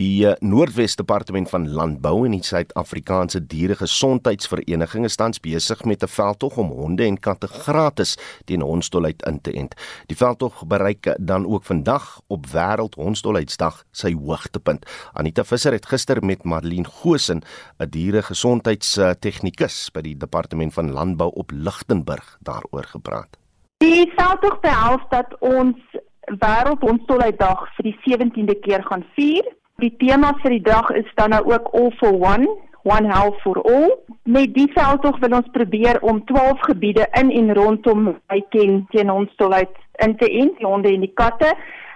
Die uh, Noordwes Departement van Landbou en die Suid-Afrikaanse Dieregesondheidsvereniging is tans besig met 'n veldtog om honde en katte gratis teen hondsdolheid in te ent. Die veldtog bereik dan ook vandag op Wêreld Hondsdolheidsdag sy hoogtepunt. Anita Visser het gister met Marlene Gosen, 'n dieregesondheidstegnikus by die Departement van Landbou op Lichtenburg daaroor gepraat. Die veldtog behels dat ons Wêreld Hondsdolheidsdag vir die 17de keer gaan vier. Die tema vir die dag is dan nou ook All for One, One Health for All. Met die veldtog wil ons probeer om 12 gebiede in en rondom Baiken teen hondsdolheid in te ent, die honde en die katte.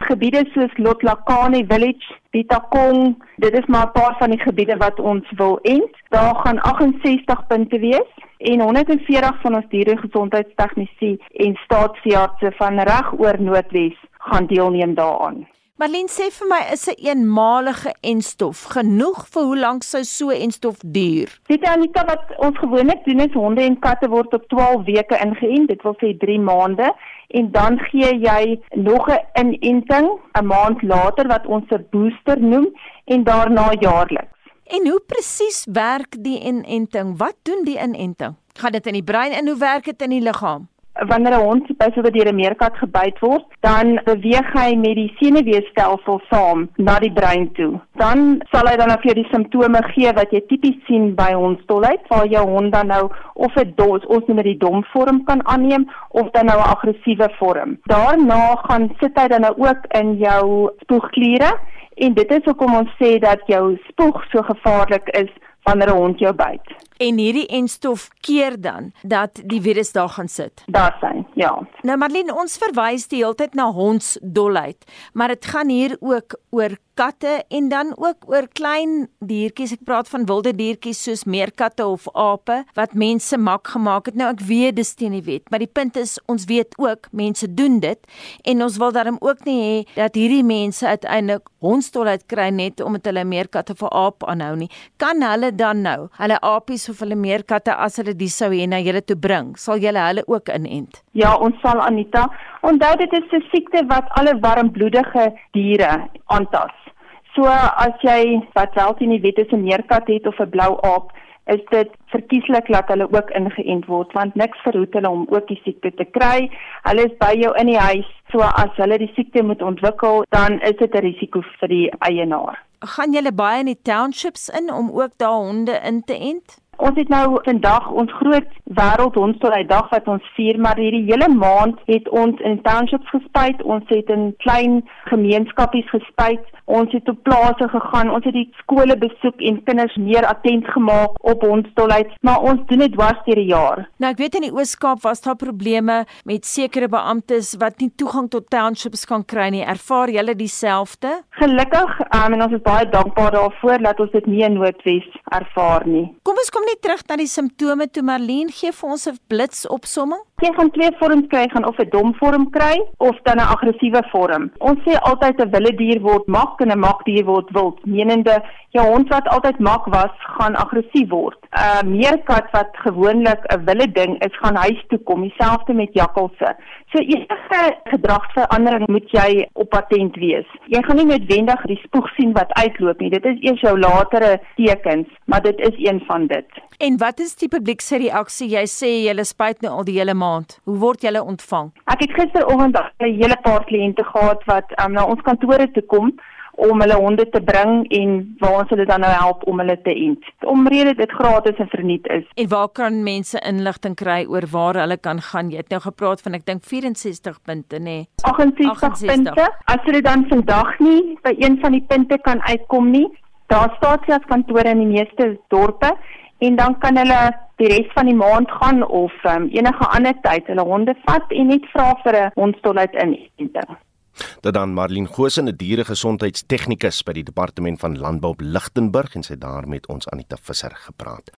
Gebiede soos Lotlakane Village, Bitakong, dit is maar 'n paar van die gebiede wat ons wil ent. Daar gaan 68 punte wees en 140 van ons dieregesondheidstegnisie en staatsveeartse van reg oor Noordwes gaan deelneem daaraan. Marlene sê vir my is 'n eenmalige enstof genoeg vir hoe lank sou so enstof duur? Dit Anita wat ons gewoonlik doen is honde en katte word op 12 weke ingeënt, dit wil sê 3 maande en dan gee jy nog 'n inenting 'n maand later wat ons 'n booster noem en daarna jaarliks. En hoe presies werk die inenting? Wat doen die inenting? Gaan dit in die brein en hoe werk dit in die liggaam? Wanneer 'n hond byvoorbeeld deur 'n meerkat gebyt word, dan beweeg hy met die senuweestelsel saam na die brein toe. Dan sal hy dan af jou die simptome gee wat jy tipies sien by hondstolheid, waar jou hond dan nou of 'n dos, ons noem dit die dom vorm kan aanneem of dan nou 'n aggressiewe vorm. Daarna gaan sit hy dan nou ook in jou spoegkliere en dit is hoekom ons sê dat jou spoeg so gevaarlik is wanneer 'n hond jou byt. En hierdie enstof keer dan dat die virus daar gaan sit. Daar sien, ja. Nou Marlene, ons verwys die hele tyd na hondsdolheid, maar dit gaan hier ook oor katte en dan ook oor klein diertjies. Ek praat van wilde diertjies soos meerkatte of ape wat mense mak gemaak het. Nou ek weet dis teen die wet, maar die punt is ons weet ook mense doen dit en ons wil daarom ook nie hê dat hierdie mense uiteindelik hondstolheid kry net omdat hulle meerkatte of aap aanhou nie. Kan hulle dan nou hulle apies of hulle meerkatte as hulle die sou hê na julle toe bring, sal julle hulle ook inent? Ja, ons sal Anita. Onthou dit is 'n siekte wat alle warmbloedige diere aantas. So as jy wat wel sien die wet is 'n meerkat het of 'n blou aap, is dit verkieslik dat hulle ook ingeënt word want niks verhoed hulle om ook die siekte te kry. Hulle is by jou in die huis, so as hulle die siekte moet ontwikkel, dan is dit 'n risiko vir die eienaar. Gaan julle baie in die townships in om ook daar honde in te ent? Ons het nou vandag ons groot wêreld hondstolheid dag wat ons vier, maar hierdie hele maand het ons in townships gespuit, ons het in klein gemeenskappies gespuit, ons het op plase gegaan, ons het die skole besoek en kinders meer attent gemaak op hondstolheid, maar ons doen dit dwars deur die jaar. Nou ek weet in die Oos-Kaap was daar probleme met sekere beamptes wat nie toegang tot townships kan kry nie. Ervaar julle dieselfde? Gelukkig, um, en ons is baie dankbaar daarvoor dat ons dit nie in Noordwes ervaar nie. Kom ons kom net terug na die simptome toe Marlene gee vir ons 'n blitsopsomming. Jy gaan twee vorms kry, gaan of 'n dom vorm kry of dan 'n aggressiewe vorm. Ons sê altyd 'n wilde dier word mak en 'n makdier word wild, menende jou hond wat altyd mak was, gaan aggressief word. 'n uh, Meerkat wat gewoonlik 'n wilde ding is, gaan huis toe kom, dieselfde met jakkalse. So enige gedragsverandering moet jy op patent wees. Jy gaan nie noodwendig die spoeg sien wat uitloop nie. Dit is eers jou latere tekens, maar dit is een van dit. En wat is die publiek se reaksie? Jy sê jy spuit nou al die hele maand. Hoe word jy ontvang? Ek het gisteroggend 'n hele paar kliënte gehad wat um, na ons kantore toe kom om hulle honde te bring en waar ons hulle dan nou help om hulle te ent. Omrede dit gratis en verniet is. En waar kan mense inligting kry oor waar hulle kan gaan? Jy het nou gepraat van ek dink 64 punte nê. Nee. 68, 68 punte. As hulle dan vandag nie by een van die punte kan uitkom nie, daar staan selfs kantore in die meeste dorpe en dan kan hulle die res van die maand gaan of um, enige ander tyd hulle honde vat en net vra vir 'n hondstolheid inenting. Dit dan Marlene Gosen, 'n dieregesondheidstegnikus by die Departement van Landbou op Lichtenburg en sy daar met ons Anita Visser gepraat.